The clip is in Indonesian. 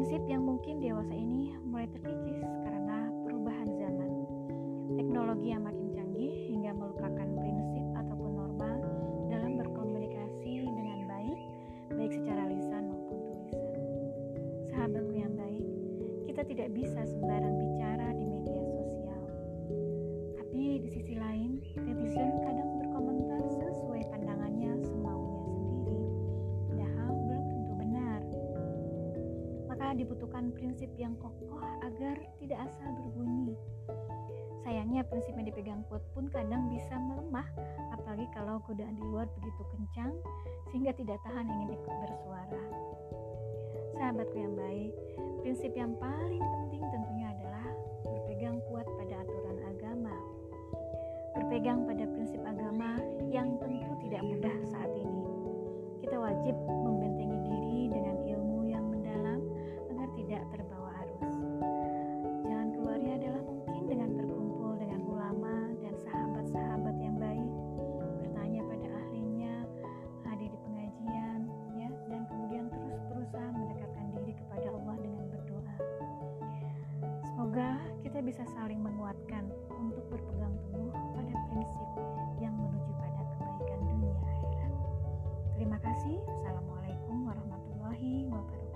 Prinsip yang mungkin dewasa ini mulai terkikis karena perubahan zaman. Teknologi yang makin canggih hingga melupakan prinsip ataupun norma dalam berkomunikasi dengan baik, baik secara lisan maupun tulisan. Sahabatku yang baik, kita tidak bisa sembarang bicara Dibutuhkan prinsip yang kokoh agar tidak asal berbunyi. Sayangnya prinsip yang dipegang kuat pun kadang bisa melemah, apalagi kalau godaan di luar begitu kencang sehingga tidak tahan ingin ikut bersuara. Sahabatku yang baik, prinsip yang paling penting tentunya adalah berpegang kuat pada aturan agama. Berpegang pada prinsip agama yang tentu tidak mudah saat ini. Kita wajib Semoga kita bisa saling menguatkan untuk berpegang teguh pada prinsip yang menuju pada kebaikan dunia akhirat. Terima kasih. Assalamualaikum warahmatullahi wabarakatuh.